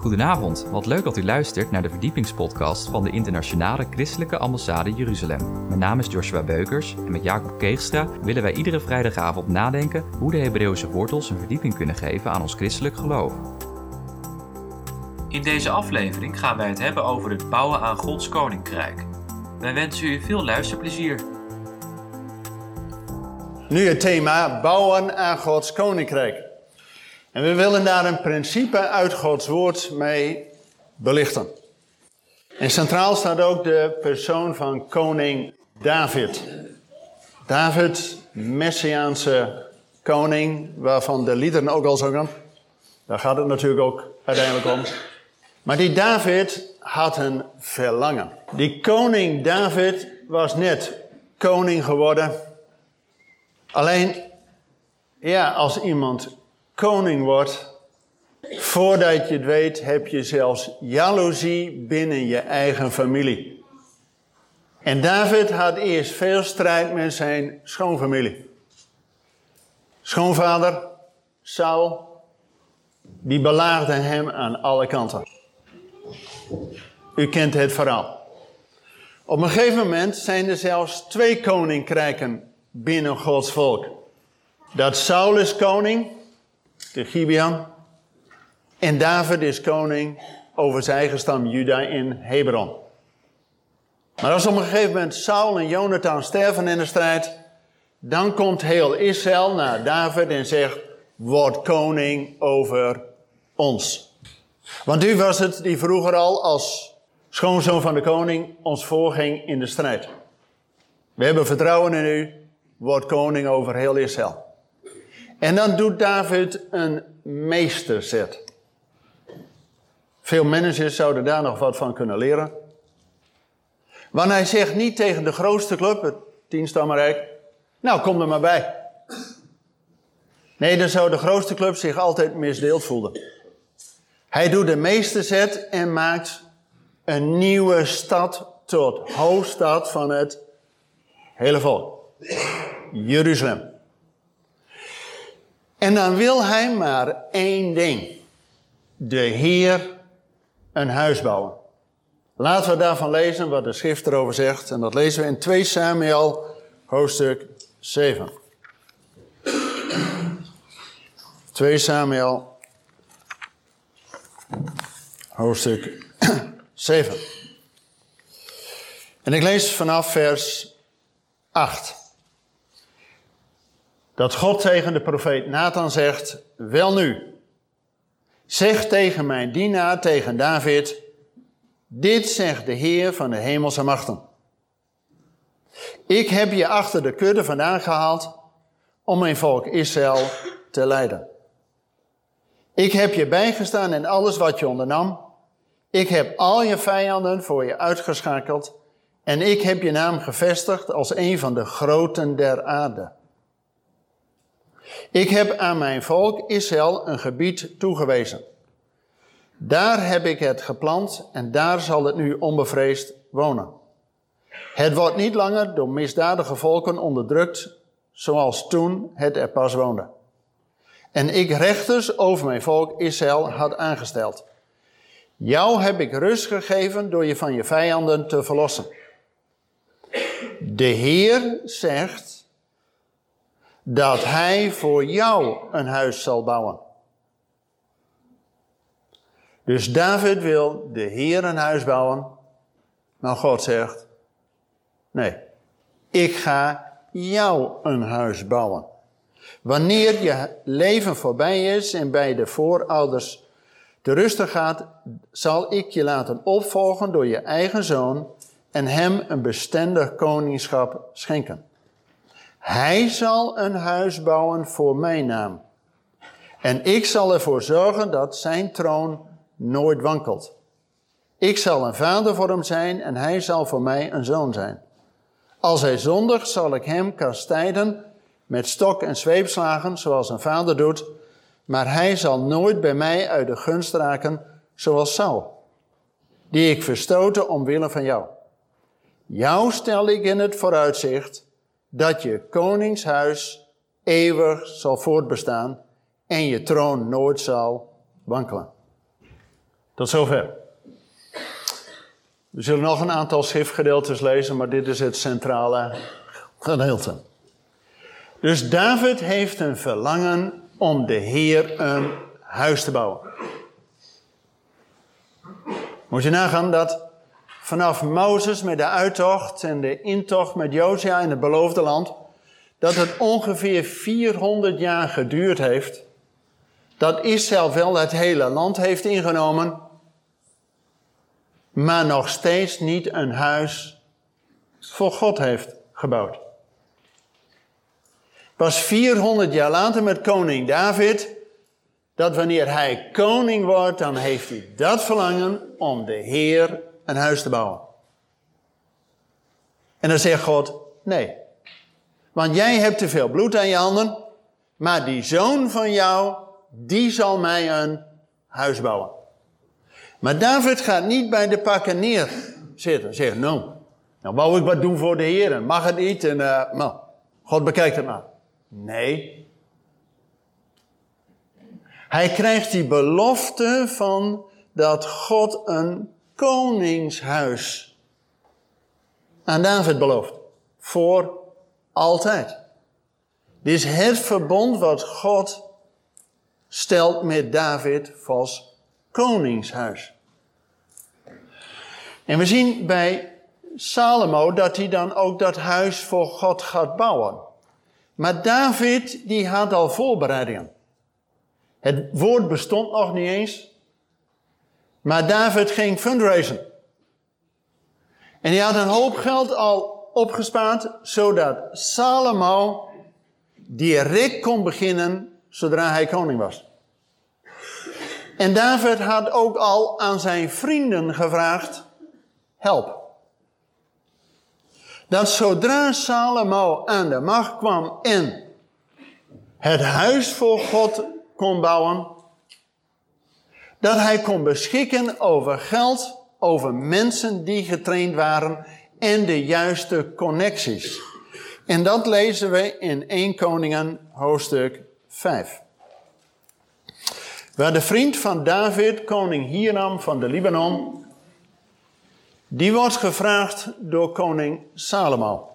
Goedenavond, wat leuk dat u luistert naar de verdiepingspodcast van de Internationale Christelijke Ambassade Jeruzalem. Mijn naam is Joshua Beukers en met Jacob Keegstra willen wij iedere vrijdagavond nadenken hoe de Hebreeuwse wortels een verdieping kunnen geven aan ons christelijk geloof. In deze aflevering gaan wij het hebben over het bouwen aan Gods Koninkrijk. Wij wensen u veel luisterplezier. Nu het thema bouwen aan Gods Koninkrijk. En we willen daar een principe uit Gods woord mee belichten. En centraal staat ook de persoon van koning David. David, Messiaanse koning, waarvan de liederen ook al zongen. Daar gaat het natuurlijk ook uiteindelijk om. Maar die David had een verlangen. Die koning David was net koning geworden. Alleen, ja, als iemand koning wordt, voordat je het weet, heb je zelfs jaloezie binnen je eigen familie. En David had eerst veel strijd met zijn schoonfamilie. Schoonvader, Saul, die belaagde hem aan alle kanten. U kent het verhaal. Op een gegeven moment zijn er zelfs twee koninkrijken binnen Gods volk. Dat Saul is koning de Gibeon. En David is koning over zijn eigen stam Juda in Hebron. Maar als op een gegeven moment Saul en Jonathan sterven in de strijd, dan komt heel Israël naar David en zegt: Word koning over ons. Want u was het die vroeger al als schoonzoon van de koning ons voorging in de strijd. We hebben vertrouwen in u, word koning over heel Israël. En dan doet David een meesterzet. Veel managers zouden daar nog wat van kunnen leren. Want hij zegt niet tegen de grootste club, het tienstammenrijk, nou kom er maar bij. Nee, dan zou de grootste club zich altijd misdeeld voelen. Hij doet de meesterzet en maakt een nieuwe stad tot hoofdstad van het hele volk. Jeruzalem. En dan wil hij maar één ding. De Heer een huis bouwen. Laten we daarvan lezen wat de schrift erover zegt. En dat lezen we in 2 Samuel hoofdstuk 7. 2 Samuel hoofdstuk 7. En ik lees vanaf vers 8 dat God tegen de profeet Nathan zegt: Wel nu, zeg tegen mijn dienaar, tegen David: Dit zegt de Heer van de hemelse machten. Ik heb je achter de kudde vandaan gehaald om mijn volk Israël te leiden. Ik heb je bijgestaan in alles wat je ondernam. Ik heb al je vijanden voor je uitgeschakeld. En ik heb je naam gevestigd als een van de groten der aarde. Ik heb aan mijn volk Israël een gebied toegewezen. Daar heb ik het geplant en daar zal het nu onbevreesd wonen. Het wordt niet langer door misdadige volken onderdrukt, zoals toen het er pas woonde. En ik rechters over mijn volk Israël had aangesteld. Jou heb ik rust gegeven door je van je vijanden te verlossen. De Heer zegt, dat hij voor jou een huis zal bouwen. Dus David wil de Heer een huis bouwen, maar God zegt, nee, ik ga jou een huis bouwen. Wanneer je leven voorbij is en bij de voorouders te rusten gaat, zal ik je laten opvolgen door je eigen zoon en hem een bestendig koningschap schenken. Hij zal een huis bouwen voor mijn naam. En ik zal ervoor zorgen dat zijn troon nooit wankelt. Ik zal een vader voor hem zijn en hij zal voor mij een zoon zijn. Als hij zondigt, zal ik hem kastijden met stok en zweepslagen, zoals een vader doet. Maar hij zal nooit bij mij uit de gunst raken, zoals Saul, die ik verstoten omwille van jou. Jou stel ik in het vooruitzicht dat je koningshuis eeuwig zal voortbestaan en je troon nooit zal wankelen. Tot zover. We zullen nog een aantal schriftgedeeltes lezen, maar dit is het centrale gedeelte. Dus David heeft een verlangen om de Heer een huis te bouwen. Moet je nagaan dat vanaf Mozes met de uittocht en de intocht met Josia in het beloofde land, dat het ongeveer 400 jaar geduurd heeft, dat Israël wel het hele land heeft ingenomen, maar nog steeds niet een huis voor God heeft gebouwd. Pas 400 jaar later met koning David, dat wanneer hij koning wordt, dan heeft hij dat verlangen om de Heer een huis te bouwen. En dan zegt God, nee. Want jij hebt te veel bloed aan je handen, maar die zoon van jou, die zal mij een huis bouwen. Maar David gaat niet bij de pakken neerzitten. Zegt, nou, nou wou ik wat doen voor de Heer. Mag het niet? En, uh, nou, God bekijkt het maar. Nee. Hij krijgt die belofte van dat God een koningshuis aan David belooft. Voor altijd. Dit is het verbond wat God stelt met David als koningshuis. En we zien bij Salomo dat hij dan ook dat huis voor God gaat bouwen. Maar David, die had al voorbereidingen. Het woord bestond nog niet eens. Maar David ging fundraisen. En hij had een hoop geld al opgespaard, zodat Salomo direct kon beginnen zodra hij koning was. En David had ook al aan zijn vrienden gevraagd: help. Dat zodra Salomo aan de macht kwam en het huis voor God kon bouwen, dat hij kon beschikken over geld, over mensen die getraind waren en de juiste connecties. En dat lezen we in 1 Koningen hoofdstuk 5. Waar de vriend van David, koning Hiram van de Libanon, die wordt gevraagd door koning Salomo.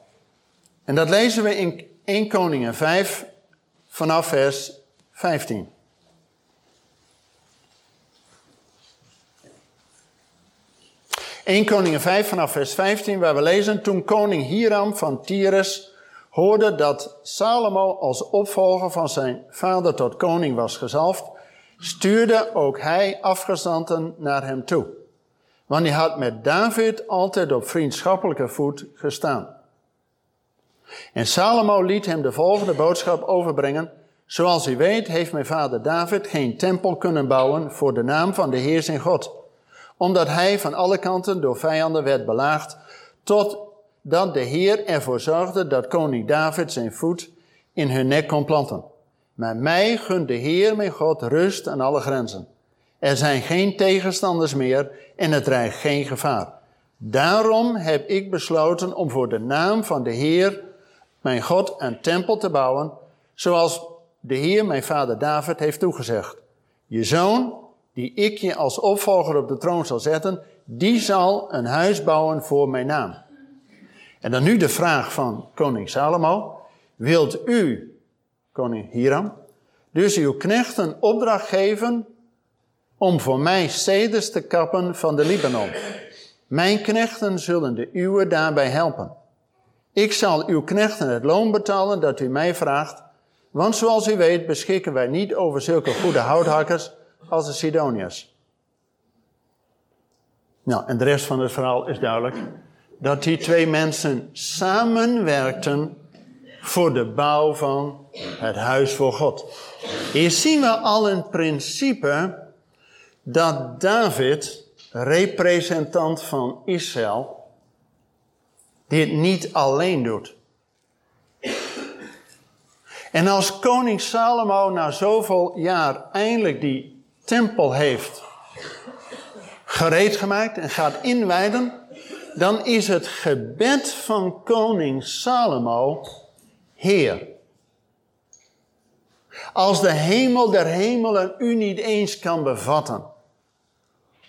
En dat lezen we in 1 Koningen 5 vanaf vers 15. 1 Koningen 5 vanaf vers 15, waar we lezen, toen koning Hiram van Tyrus hoorde dat Salomo als opvolger van zijn vader tot koning was gezalfd, stuurde ook hij afgezanten naar hem toe. Want hij had met David altijd op vriendschappelijke voet gestaan. En Salomo liet hem de volgende boodschap overbrengen. Zoals u weet heeft mijn vader David geen tempel kunnen bouwen voor de naam van de Heer zijn God omdat hij van alle kanten door vijanden werd belaagd, totdat de Heer ervoor zorgde dat koning David zijn voet in hun nek kon planten. Maar mij gunt de Heer, mijn God, rust aan alle grenzen. Er zijn geen tegenstanders meer en het dreigt geen gevaar. Daarom heb ik besloten om voor de naam van de Heer, mijn God, een tempel te bouwen, zoals de Heer, mijn vader David, heeft toegezegd. Je zoon, die ik je als opvolger op de troon zal zetten, die zal een huis bouwen voor mijn naam. En dan nu de vraag van koning Salomo. Wilt u, koning Hiram, dus uw knechten opdracht geven om voor mij ceders te kappen van de Libanon? Mijn knechten zullen de uwe daarbij helpen. Ik zal uw knechten het loon betalen dat u mij vraagt, want zoals u weet beschikken wij niet over zulke goede houthakkers als de Sidoniërs. Nou, en de rest van het verhaal is duidelijk. Dat die twee mensen samenwerkten voor de bouw van het huis voor God. Hier zien we al een principe dat David, representant van Israël, dit niet alleen doet. En als koning Salomo na zoveel jaar eindelijk die tempel heeft gereed gemaakt en gaat inwijden, dan is het gebed van koning Salomo, Heer. Als de hemel der hemelen u niet eens kan bevatten,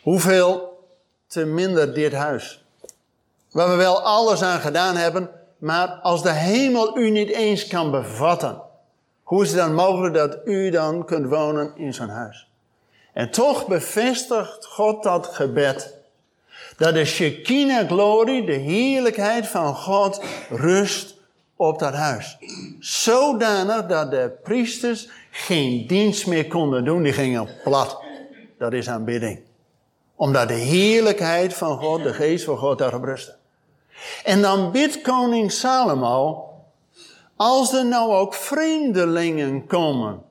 Hoeveel te minder dit huis. Waar we wel alles aan gedaan hebben, maar als de hemel u niet eens kan bevatten, hoe is het dan mogelijk dat u dan kunt wonen in zo'n huis? En toch bevestigt God dat gebed. Dat de Shekinah-glorie, de heerlijkheid van God, rust op dat huis. Zodanig dat de priesters geen dienst meer konden doen, die gingen plat. Dat is aanbidding. Omdat de heerlijkheid van God, de geest van God daarop rustte. En dan bidt koning Salomo, als er nou ook vreemdelingen komen,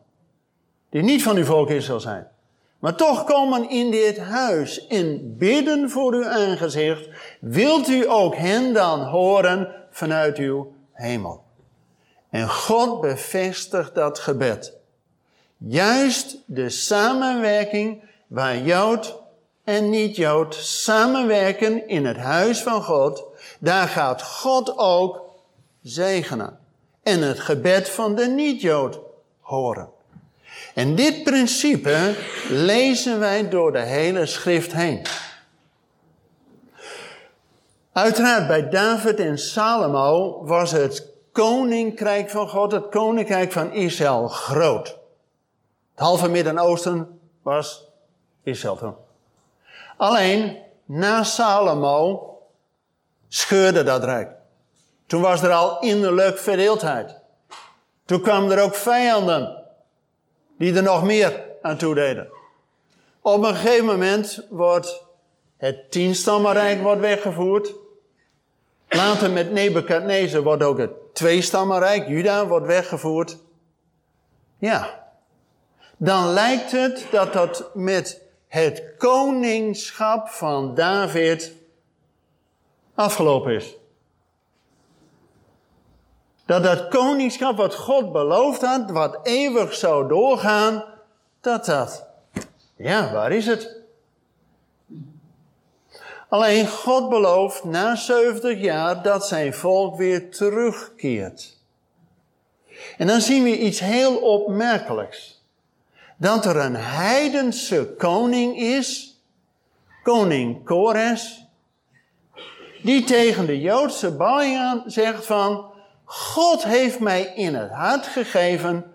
die niet van uw volk Israël zijn, maar toch komen in dit huis en bidden voor uw aangezicht, wilt u ook hen dan horen vanuit uw hemel. En God bevestigt dat gebed. Juist de samenwerking waar Jood en niet-Jood samenwerken in het huis van God, daar gaat God ook zegenen. En het gebed van de niet-Jood horen. En dit principe lezen wij door de hele schrift heen. Uiteraard bij David en Salomo was het koninkrijk van God, het koninkrijk van Israël, groot. Het halve Midden-Oosten was Israël toen. Alleen na Salomo scheurde dat rijk. Toen was er al innerlijk verdeeldheid. Toen kwamen er ook vijanden die er nog meer aan toededen. Op een gegeven moment wordt het tienstammenrijk wordt weggevoerd. Later met Nebukadnezar wordt ook het tweestammenrijk, Juda, wordt weggevoerd. Ja. Dan lijkt het dat dat met het koningschap van David afgelopen is. Dat dat koningschap wat God beloofd had, wat eeuwig zou doorgaan, dat dat, ja, waar is het? Alleen God belooft na 70 jaar dat zijn volk weer terugkeert. En dan zien we iets heel opmerkelijks. Dat er een heidense koning is, koning Kores, die tegen de Joodse Baljan zegt van, God heeft mij in het hart gegeven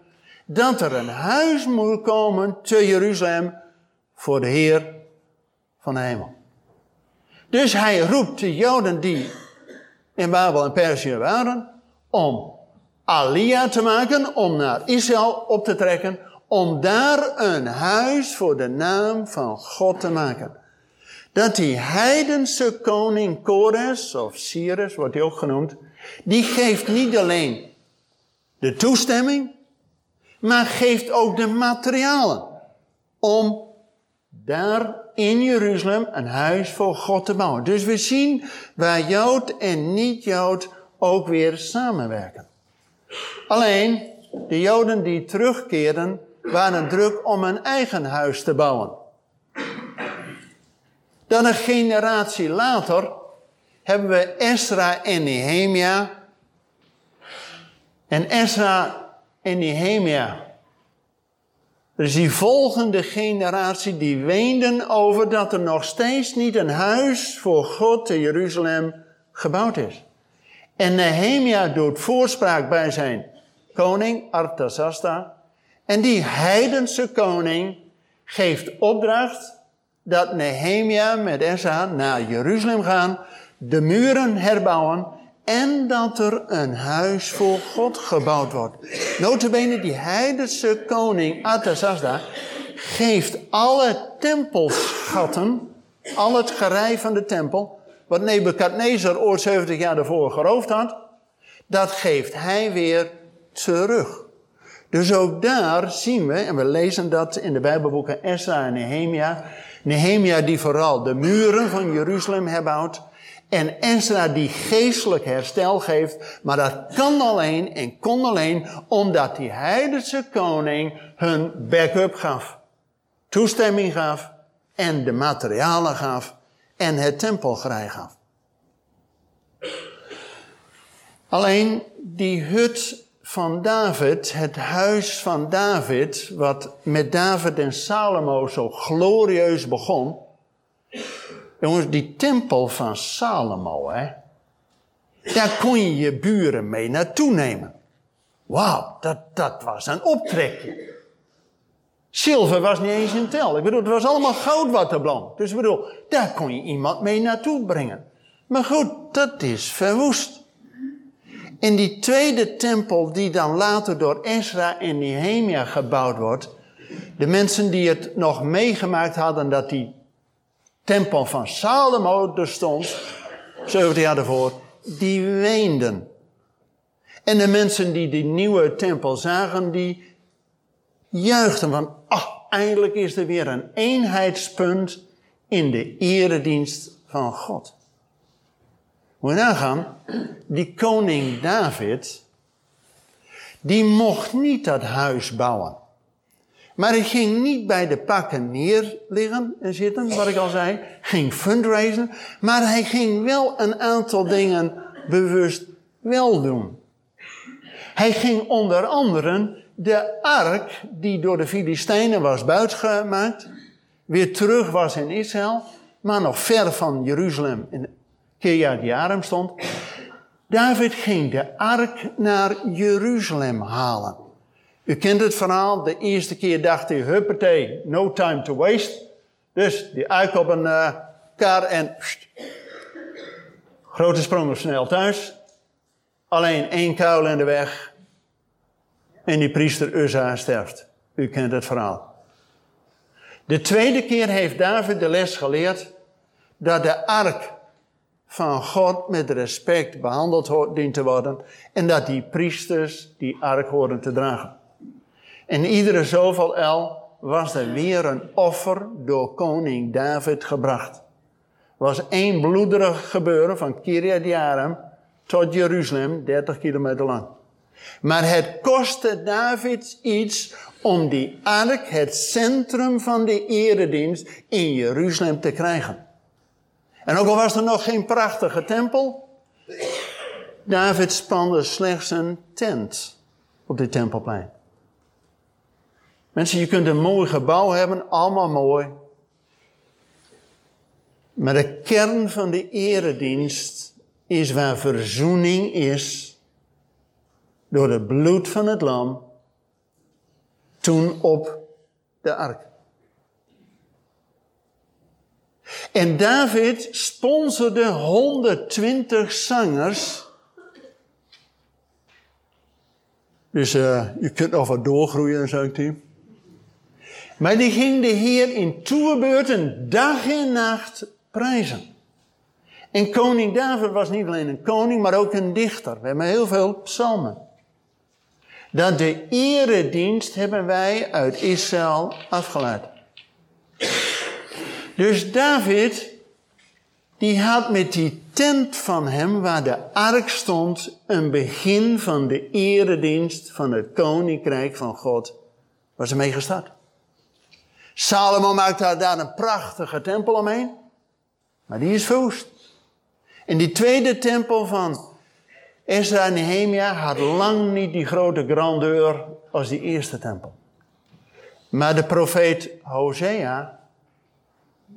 dat er een huis moet komen te Jeruzalem voor de Heer van de hemel. Dus hij roept de Joden die in Babel en Perzië waren om Alia te maken, om naar Israël op te trekken, om daar een huis voor de naam van God te maken. Dat die heidense koning Kores, of Cyrus wordt hij ook genoemd, die geeft niet alleen de toestemming, maar geeft ook de materialen om daar in Jeruzalem een huis voor God te bouwen. Dus we zien waar Jood en niet-Jood ook weer samenwerken. Alleen, de Joden die terugkeerden, waren druk om een eigen huis te bouwen. Dan een generatie later hebben we Esra en Nehemia. En Esra en Nehemia dus die volgende generatie die weenden over dat er nog steeds niet een huis voor God in Jeruzalem gebouwd is. En Nehemia doet voorspraak bij zijn koning Artasasta. En die heidense koning geeft opdracht dat Nehemia met Esa naar Jeruzalem gaan, de muren herbouwen en dat er een huis voor God gebouwd wordt. Notabene die heidense koning Artasasta geeft alle tempelschatten, al het gerei van de tempel, wat Nebukadnezar ooit 70 jaar daarvoor geroofd had, dat geeft hij weer terug. Dus ook daar zien we, en we lezen dat in de Bijbelboeken Esra en Nehemia, Nehemia die vooral de muren van Jeruzalem herbouwt, en Ezra die geestelijk herstel geeft, maar dat kan alleen en kon alleen omdat die heidense koning hun backup gaf. Toestemming gaf en de materialen gaf en het tempelgerij gaf. Alleen die hut van David, het huis van David, wat met David en Salomo zo glorieus begon, Jongens, die tempel van Salomo, hè. Daar kon je je buren mee naartoe nemen. Wauw, dat, dat was een optrekje. Zilver was niet eens in tel. Ik bedoel, het was allemaal goud wat er. Dus ik bedoel, daar kon je iemand mee naartoe brengen. Maar goed, dat is verwoest. In die tweede tempel die dan later door Ezra en Nehemia gebouwd wordt, de mensen die het nog meegemaakt hadden dat die tempel van Salomo er stond, 70 jaar daarvoor, die weenden. En de mensen die die nieuwe tempel zagen, die juichten van, ah, eindelijk is er weer een eenheidspunt in de eredienst van God. Moet je nagaan, die koning David, die mocht niet dat huis bouwen. Maar hij ging niet bij de pakken neer liggen en zitten, wat ik al zei. Ging fundraisen. Maar hij ging wel een aantal dingen bewust wel doen. Hij ging onder andere de ark die door de Filistijnen was buitgemaakt, weer terug was in Israël, maar nog ver van Jeruzalem in Kirjat Jearim stond. David ging de ark naar Jeruzalem halen. U kent het verhaal. De eerste keer dacht hij, huppatee, no time to waste. Dus die ark op een uh, kar en... Grote sprong snel thuis. Alleen één kuil in de weg. En die priester Uzza sterft. U kent het verhaal. De tweede keer heeft David de les geleerd dat de ark van God met respect behandeld dient te worden en dat die priesters die ark horen te dragen. En iedere zoveel el was er weer een offer door koning David gebracht. was één bloederig gebeuren van Kiryat Jearim tot Jeruzalem, 30 kilometer lang. Maar het kostte David iets om die ark, het centrum van de eredienst, in Jeruzalem te krijgen. En ook al was er nog geen prachtige tempel, David spande slechts een tent op dit tempelplein. Mensen, je kunt een mooi gebouw hebben, allemaal mooi. Maar de kern van de eredienst is waar verzoening is door het bloed van het lam toen op de ark. En David sponsorde 120 zangers. Dus uh, je kunt nog wat doorgroeien, zou ik die. Maar die ging de Heer in toerbeurten dag en nacht prijzen. En koning David was niet alleen een koning, maar ook een dichter. We hebben heel veel psalmen. Dat de eredienst hebben wij uit Israël afgeleid. Dus David, die had met die tent van hem, waar de ark stond, een begin van de eredienst van het koninkrijk van God, was ermee gestart. Salomo maakte daar een prachtige tempel omheen. Maar die is verwoest. En die tweede tempel van Ezra en Nehemia had lang niet die grote grandeur als die eerste tempel. Maar de profeet Hosea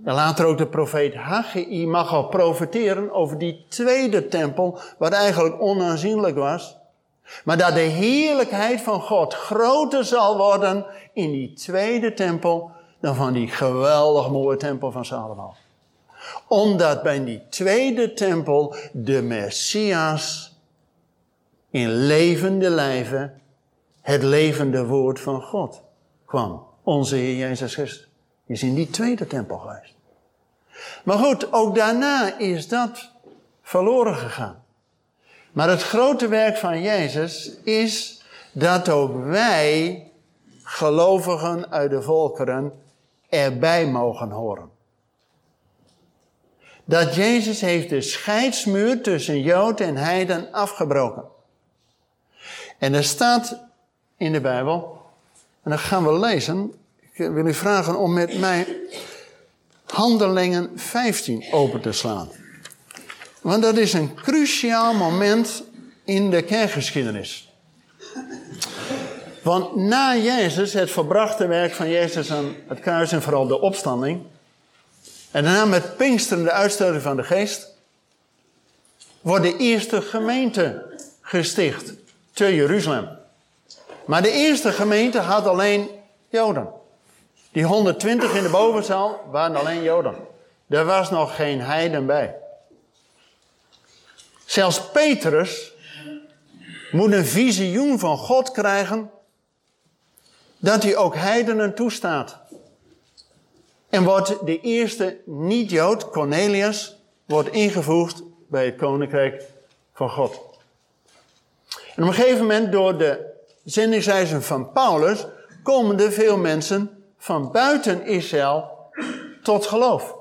en later ook de profeet Haggai mag al profeteren over die tweede tempel, wat eigenlijk onaanzienlijk was. Maar dat de heerlijkheid van God groter zal worden in die tweede tempel dan van die geweldig mooie tempel van Salomo. Omdat bij die tweede tempel de Messias in levende lijven het levende woord van God kwam. Onze Heer Jezus Christus is in die tweede tempel geweest. Maar goed, ook daarna is dat verloren gegaan. Maar het grote werk van Jezus is dat ook wij, gelovigen uit de volkeren, erbij mogen horen. Dat Jezus heeft de scheidsmuur tussen Jood en Heiden afgebroken. En er staat in de Bijbel, en dat gaan we lezen. Ik wil u vragen om met mij Handelingen 15 open te slaan. Want dat is een cruciaal moment in de kerkgeschiedenis. Want na Jezus, het verbrachte werk van Jezus aan het kruis en vooral de opstanding, En daarna met Pinksteren, de uitstorting van de geest, wordt de eerste gemeente gesticht te Jeruzalem. Maar de eerste gemeente had alleen Joden. Die 120 in de bovenzaal waren alleen Joden. Er was nog geen heiden bij. Zelfs Petrus moet een visioen van God krijgen dat hij ook heidenen toestaat. En wordt de eerste niet-Jood, Cornelius, wordt ingevoegd bij het koninkrijk van God. En op een gegeven moment, door de zendingsreizen van Paulus, komen er veel mensen van buiten Israël tot geloof.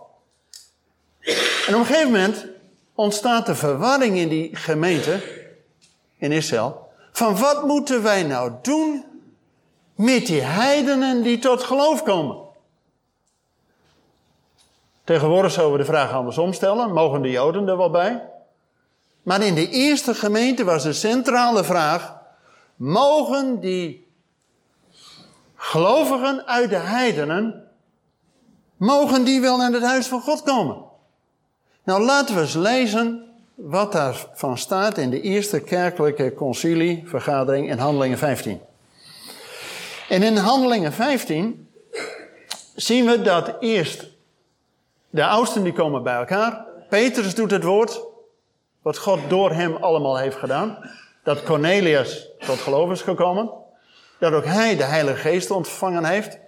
En op een gegeven moment ontstaat de verwarring in die gemeente, in Israël, van wat moeten wij nou doen met die heidenen die tot geloof komen? Tegenwoordig zouden we de vraag andersom stellen, mogen de Joden er wel bij? Maar in de eerste gemeente was de centrale vraag, mogen die gelovigen uit de heidenen, mogen die wel naar het huis van God komen? Nou, laten we eens lezen wat daarvan staat in de eerste kerkelijke concilievergadering in Handelingen 15. En in Handelingen 15 zien we dat eerst de oudsten die komen bij elkaar. Petrus doet het woord, wat God door hem allemaal heeft gedaan. Dat Cornelius tot geloof is gekomen. Dat ook hij de Heilige Geest ontvangen heeft.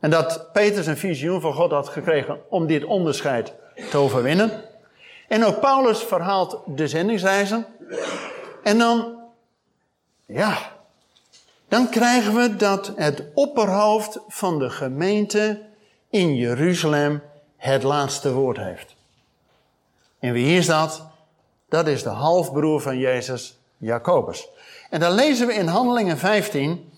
En dat Petrus een visioen van God had gekregen om dit onderscheid te overwinnen. En ook Paulus verhaalt de zendingsreizen. En dan, ja, dan krijgen we dat het opperhoofd van de gemeente in Jeruzalem het laatste woord heeft. En wie is dat? Dat is de halfbroer van Jezus, Jacobus. En dan lezen we in Handelingen 15,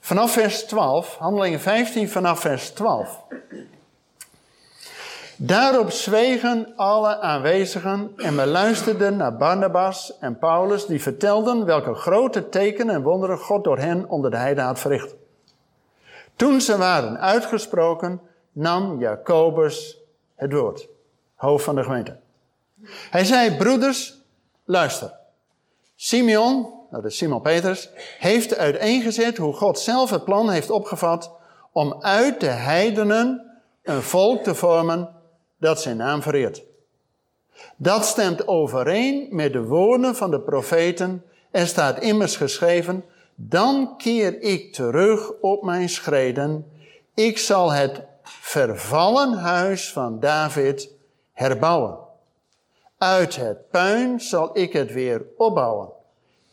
vanaf vers 12, Handelingen 15 vanaf vers 12. Daarop zwegen alle aanwezigen en beluisterden naar Barnabas en Paulus, die vertelden welke grote tekenen en wonderen God door hen onder de heide had verricht. Toen ze waren uitgesproken, nam Jacobus het woord, hoofd van de gemeente. Hij zei, broeders, luister. Simeon, dat is Simon Petrus, heeft uiteengezet hoe God zelf het plan heeft opgevat om uit de heidenen een volk te vormen dat zijn naam vereert. Dat stemt overeen met de woorden van de profeten en staat immers geschreven, dan keer ik terug op mijn schreden, ik zal het vervallen huis van David herbouwen. Uit het puin zal ik het weer opbouwen.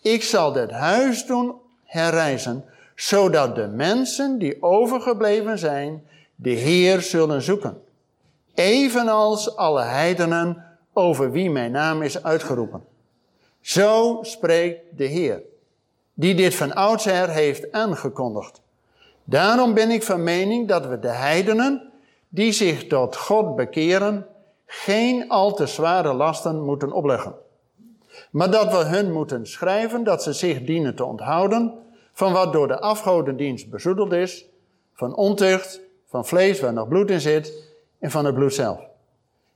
Ik zal dit huis doen herrijzen, zodat de mensen die overgebleven zijn, de Heer zullen zoeken evenals alle heidenen over wie mijn naam is uitgeroepen. Zo spreekt de Heer, die dit van oudsher heeft aangekondigd. Daarom ben ik van mening dat we de heidenen, die zich tot God bekeren, geen al te zware lasten moeten opleggen. Maar dat we hun moeten schrijven dat ze zich dienen te onthouden van wat door de afgodendienst bezoedeld is, van ontucht, van vlees waar nog bloed in zit, en van het bloed zelf.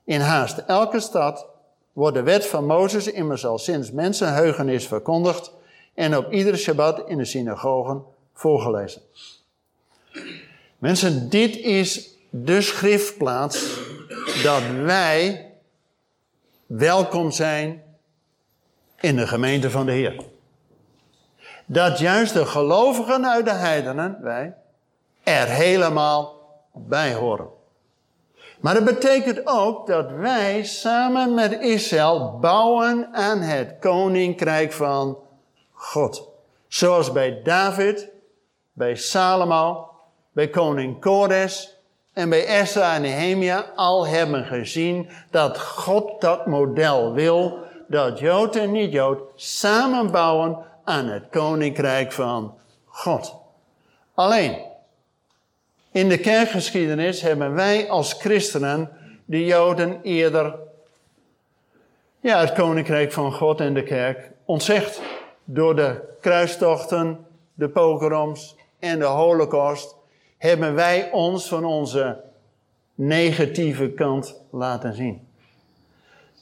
In haast elke stad wordt de wet van Mozes immers al sinds mensenheugenis verkondigd en op iedere Shabbat in de synagogen voorgelezen. Mensen, dit is de schriftplaats dat wij welkom zijn in de gemeente van de Heer. Dat juist de gelovigen uit de heidenen, wij, er helemaal bij horen. Maar dat betekent ook dat wij samen met Israël bouwen aan het koninkrijk van God. Zoals bij David, bij Salomo, bij koning Kores en bij Esra en Nehemia al hebben gezien dat God dat model wil, dat Jood en niet-Jood samen bouwen aan het koninkrijk van God. Alleen, in de kerkgeschiedenis hebben wij als christenen de Joden eerder ja, het koninkrijk van God en de kerk ontzegd. Door de kruistochten, de pogroms en de holocaust hebben wij ons van onze negatieve kant laten zien.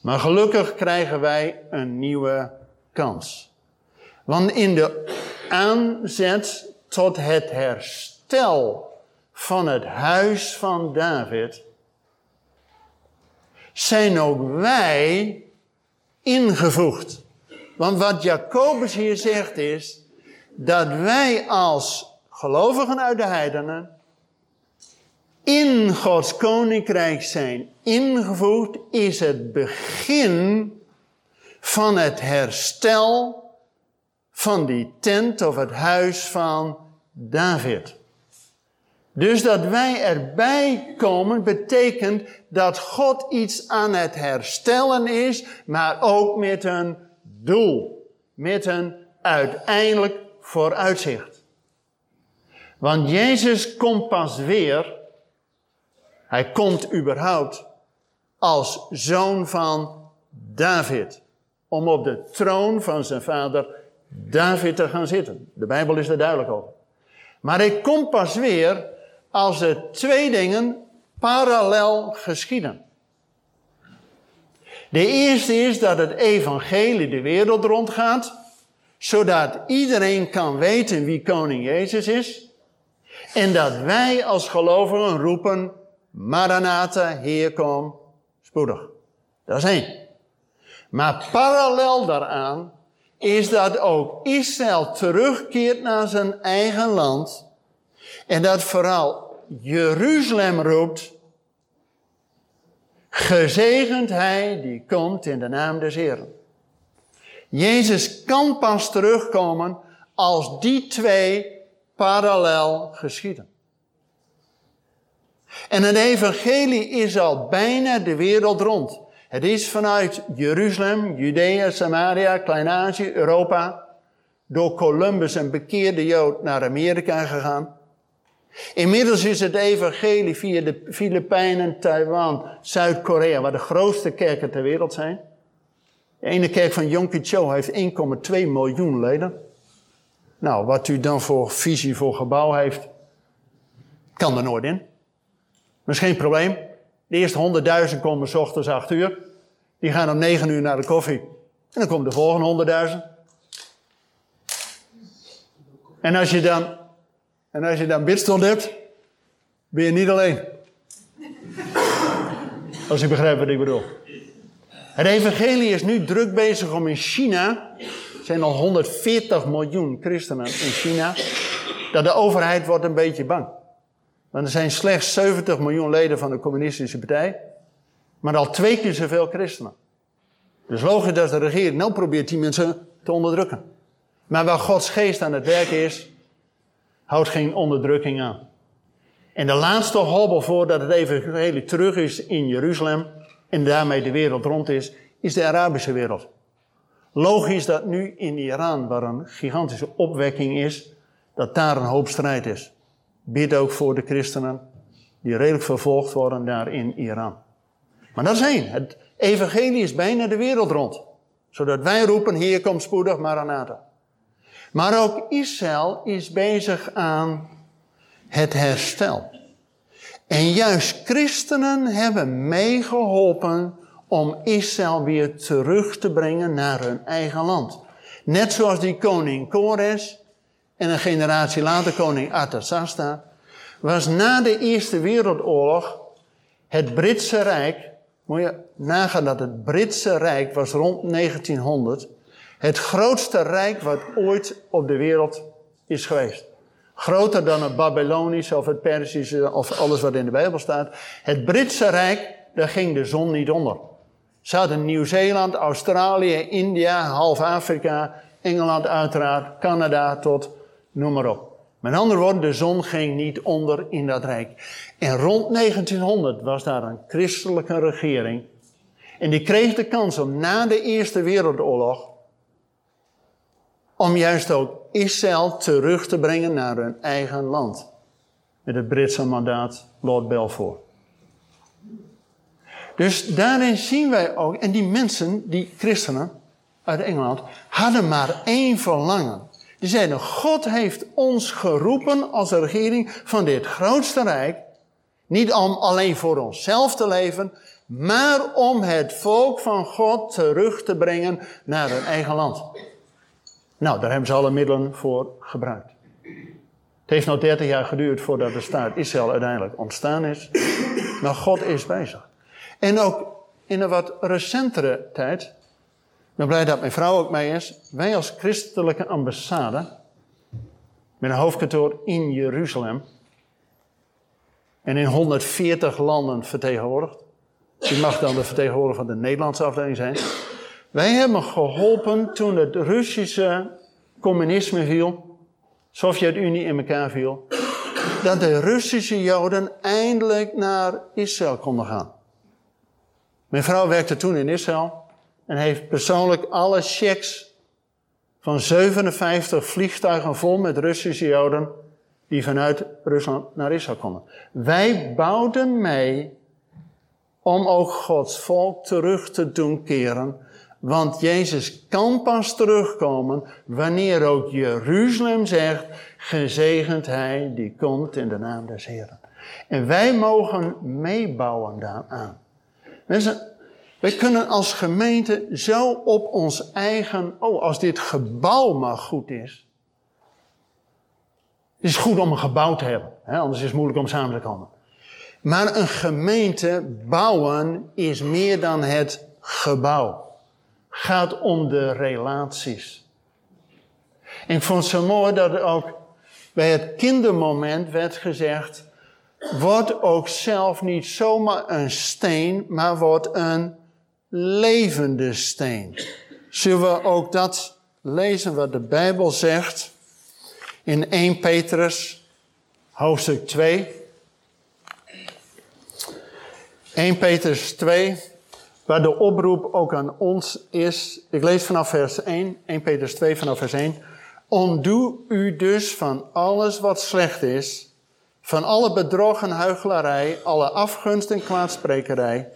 Maar gelukkig krijgen wij een nieuwe kans. Want in de aanzet tot het herstel van het huis van David zijn ook wij ingevoegd. Want wat Jacobus hier zegt is dat wij als gelovigen uit de heidenen in Gods koninkrijk zijn ingevoegd, is het begin van het herstel van die tent of het huis van David. Dus dat wij erbij komen betekent dat God iets aan het herstellen is, maar ook met een doel, met een uiteindelijk vooruitzicht. Want Jezus komt pas weer, hij komt überhaupt als zoon van David, om op de troon van zijn vader David te gaan zitten. De Bijbel is er duidelijk over. Maar hij komt pas weer als er twee dingen parallel geschieden. De eerste is dat het evangelie de wereld rondgaat, zodat iedereen kan weten wie koning Jezus is. En dat wij als gelovigen roepen, Maranatha, Heer kom, spoedig. Dat is één. Maar parallel daaraan is dat ook Israël terugkeert naar zijn eigen land en dat vooral Jeruzalem roept, gezegend hij die komt in de naam des Heeren. Jezus kan pas terugkomen als die twee parallel geschieden. En het evangelie is al bijna de wereld rond. Het is vanuit Jeruzalem, Judea, Samaria, Klein-Azië, Europa, door Columbus een bekeerde Jood naar Amerika gegaan. Inmiddels is het evangelie via de Filipijnen, Taiwan, Zuid-Korea, waar de grootste kerken ter wereld zijn. De ene kerk van Kippur heeft 1,2 miljoen leden. Nou, wat u dan voor visie voor gebouw heeft, kan er nooit in. Dat is geen probleem. De eerste 100.000 komen s ochtends 8 uur. Die gaan om 9 uur naar de koffie. En dan komt de volgende 100.000. En als je dan, en als je dan bidstond hebt, ben je niet alleen. Als u begrijpt wat ik bedoel. Het evangelie is nu druk bezig om in China, er zijn al 140 miljoen christenen in China, dat de overheid wordt een beetje bang. Want er zijn slechts 70 miljoen leden van de communistische partij, maar al twee keer zoveel christenen. Dus logisch dat de regering nou probeert die mensen te onderdrukken. Maar waar Gods geest aan het werk is, houdt geen onderdrukking aan. En de laatste hobbel voordat het evangelie terug is in Jeruzalem en daarmee de wereld rond is, is de Arabische wereld. Logisch dat nu in Iran, waar een gigantische opwekking is, dat daar een hoop strijd is. Bid ook voor de christenen die redelijk vervolgd worden daar in Iran. Maar dat is één. Het evangelie is bijna de wereld rond. Zodat wij roepen, hier komt spoedig Maranatha. Maar ook Israël is bezig aan het herstel. En juist christenen hebben meegeholpen om Israël weer terug te brengen naar hun eigen land. Net zoals die koning Kores en een generatie later koning Artasasta, was na de Eerste Wereldoorlog het Britse Rijk, moet je nagaan dat het Britse Rijk was rond 1900 het grootste rijk wat ooit op de wereld is geweest. Groter dan het Babylonische of het Persische of alles wat in de Bijbel staat. Het Britse Rijk, daar ging de zon niet onder. Ze hadden Nieuw-Zeeland, Australië, India, half Afrika, Engeland uiteraard, Canada tot noem maar op. Met andere woorden, de zon ging niet onder in dat rijk. En rond 1900 was daar een christelijke regering. En die kreeg de kans om na de Eerste Wereldoorlog. Om juist ook Israël terug te brengen naar hun eigen land. Met het Britse mandaat Lord Balfour. Dus daarin zien wij ook, en die mensen, die christenen uit Engeland, hadden maar één verlangen. Die zeiden, God heeft ons geroepen als regering van dit grootste rijk. Niet om alleen voor onszelf te leven, maar om het volk van God terug te brengen naar hun eigen land. Nou, daar hebben ze alle middelen voor gebruikt. Het heeft nog 30 jaar geduurd voordat de staat Israël uiteindelijk ontstaan is. Maar God is bezig. En ook in een wat recentere tijd. Ik ben blij dat mijn vrouw ook mee is. Wij als christelijke ambassade. Met een hoofdkantoor in Jeruzalem. En in 140 landen vertegenwoordigd. Die mag dan de vertegenwoordiger van de Nederlandse afdeling zijn. Wij hebben geholpen toen het Russische communisme viel, Sovjet-Unie in elkaar viel, dat de Russische Joden eindelijk naar Israël konden gaan. Mijn vrouw werkte toen in Israël en heeft persoonlijk alle checks van 57 vliegtuigen vol met Russische Joden die vanuit Rusland naar Israël konden. Wij bouwden mee om ook Gods volk terug te doen keren. Want Jezus kan pas terugkomen wanneer ook Jeruzalem zegt, gezegend hij die komt in de naam des Heren. En wij mogen meebouwen daaraan. Mensen, wij kunnen als gemeente zo op ons eigen, oh als dit gebouw maar goed is. Het is goed om een gebouw te hebben, hè? anders is het moeilijk om samen te komen. Maar een gemeente bouwen is meer dan het gebouw. Gaat om de relaties. En ik vond het zo mooi dat er ook bij het kindermoment werd gezegd: word ook zelf niet zomaar een steen, maar word een levende steen. Zullen we ook dat lezen wat de Bijbel zegt in 1 Petrus, hoofdstuk 2. 1 Petrus 2, waar de oproep ook aan ons is. Ik lees vanaf vers 1, 1 Petrus 2 vanaf vers 1. Ontdoe u dus van alles wat slecht is, van alle bedrog en huichelarij, alle afgunst en kwaadsprekerij,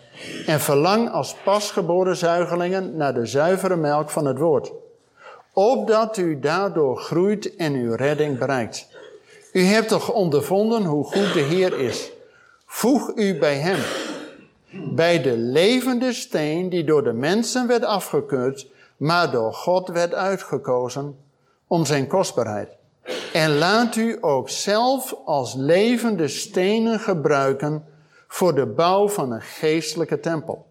en verlang als pasgeboren zuigelingen naar de zuivere melk van het woord, opdat u daardoor groeit en uw redding bereikt. U hebt toch ondervonden hoe goed de Heer is. Voeg u bij Hem bij de levende steen die door de mensen werd afgekeurd, maar door God werd uitgekozen om zijn kostbaarheid. En laat u ook zelf als levende stenen gebruiken voor de bouw van een geestelijke tempel.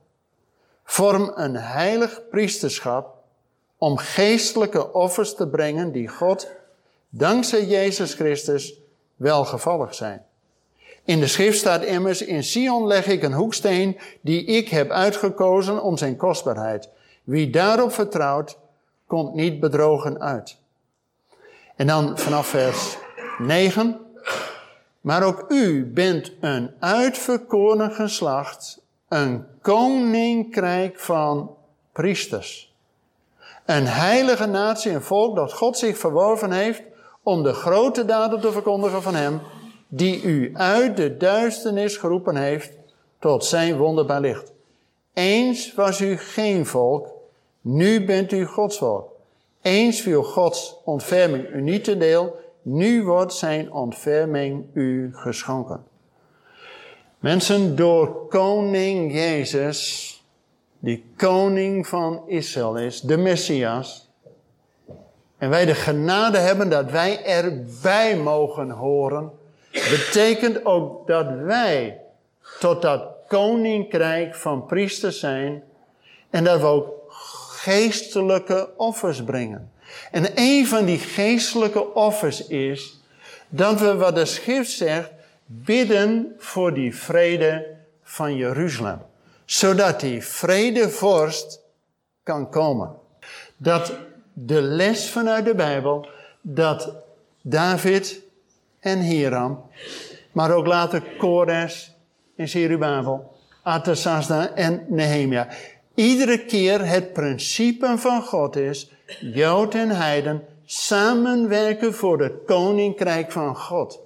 Vorm een heilig priesterschap om geestelijke offers te brengen die God, dankzij Jezus Christus, welgevallig zijn. In de schrift staat immers, in Sion leg ik een hoeksteen die ik heb uitgekozen om zijn kostbaarheid. Wie daarop vertrouwt, komt niet bedrogen uit. En dan vanaf vers 9. Maar ook u bent een uitverkoren geslacht, een koninkrijk van priesters. Een heilige natie, een volk dat God zich verworven heeft om de grote daden te verkondigen van Hem die u uit de duisternis geroepen heeft tot zijn wonderbaar licht. Eens was u geen volk, nu bent u Gods volk. Eens viel Gods ontferming u niet te deel, nu wordt zijn ontferming u geschonken. Mensen, door koning Jezus, die koning van Israël is, de Messias, en wij de genade hebben dat wij erbij mogen horen, betekent ook dat wij tot dat koninkrijk van priesters zijn en dat we ook geestelijke offers brengen. En een van die geestelijke offers is dat we, wat de schrift zegt, bidden voor die vrede van Jeruzalem. Zodat die vredevorst kan komen. Dat de les vanuit de Bijbel, dat David en Hiram. Maar ook later Kores en Zerubabel, Artasasda en Nehemia. Iedere keer het principe van God is, Jood en Heiden samenwerken voor het koninkrijk van God.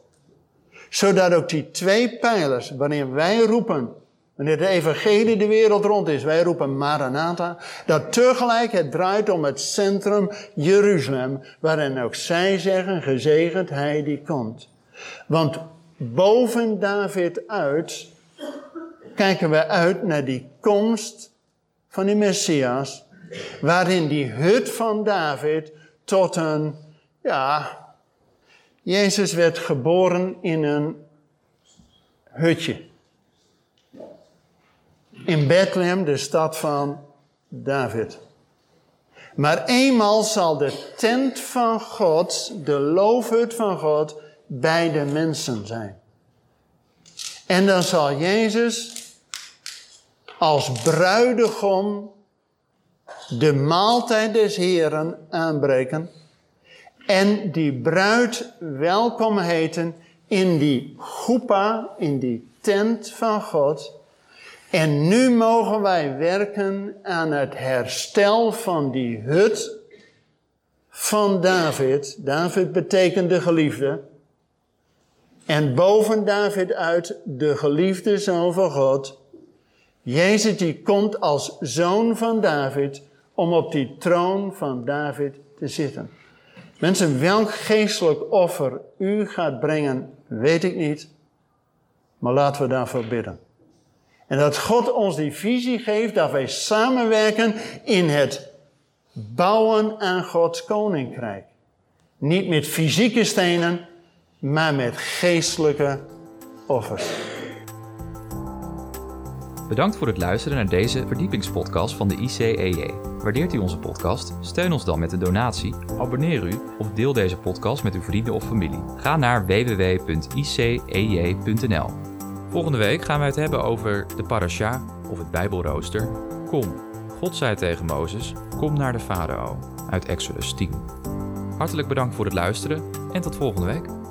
Zodat ook die twee pijlers, wanneer wij roepen, wanneer de evangelie de wereld rond is, wij roepen Maranatha, dat tegelijk het draait om het centrum Jeruzalem, waarin ook zij zeggen, gezegend hij die komt. Want boven David uit, kijken we uit naar die komst van die Messias, waarin die hut van David tot een, ja, Jezus werd geboren in een hutje. In Bethlehem, de stad van David. Maar eenmaal zal de tent van God, de loofhut van God, bij de mensen zijn. En dan zal Jezus als bruidegom de maaltijd des Heren aanbreken en die bruid welkom heten in die goepa, in die tent van God. En nu mogen wij werken aan het herstel van die hut van David. David betekent de geliefde. En boven David uit de geliefde zoon van God. Jezus die komt als zoon van David om op die troon van David te zitten. Mensen, welk geestelijk offer u gaat brengen, weet ik niet. Maar laten we daarvoor bidden. En dat God ons die visie geeft, dat wij samenwerken in het bouwen aan Gods koninkrijk. Niet met fysieke stenen, maar met geestelijke offers. Bedankt voor het luisteren naar deze verdiepingspodcast van de ICEJ. Waardeert u onze podcast? Steun ons dan met een donatie, abonneer u of deel deze podcast met uw vrienden of familie. Ga naar www.icej.nl. Volgende week gaan wij het hebben over de parasha of het Bijbelrooster. Kom, God zei tegen Mozes, kom naar de farao uit Exodus 10. Hartelijk bedankt voor het luisteren en tot volgende week.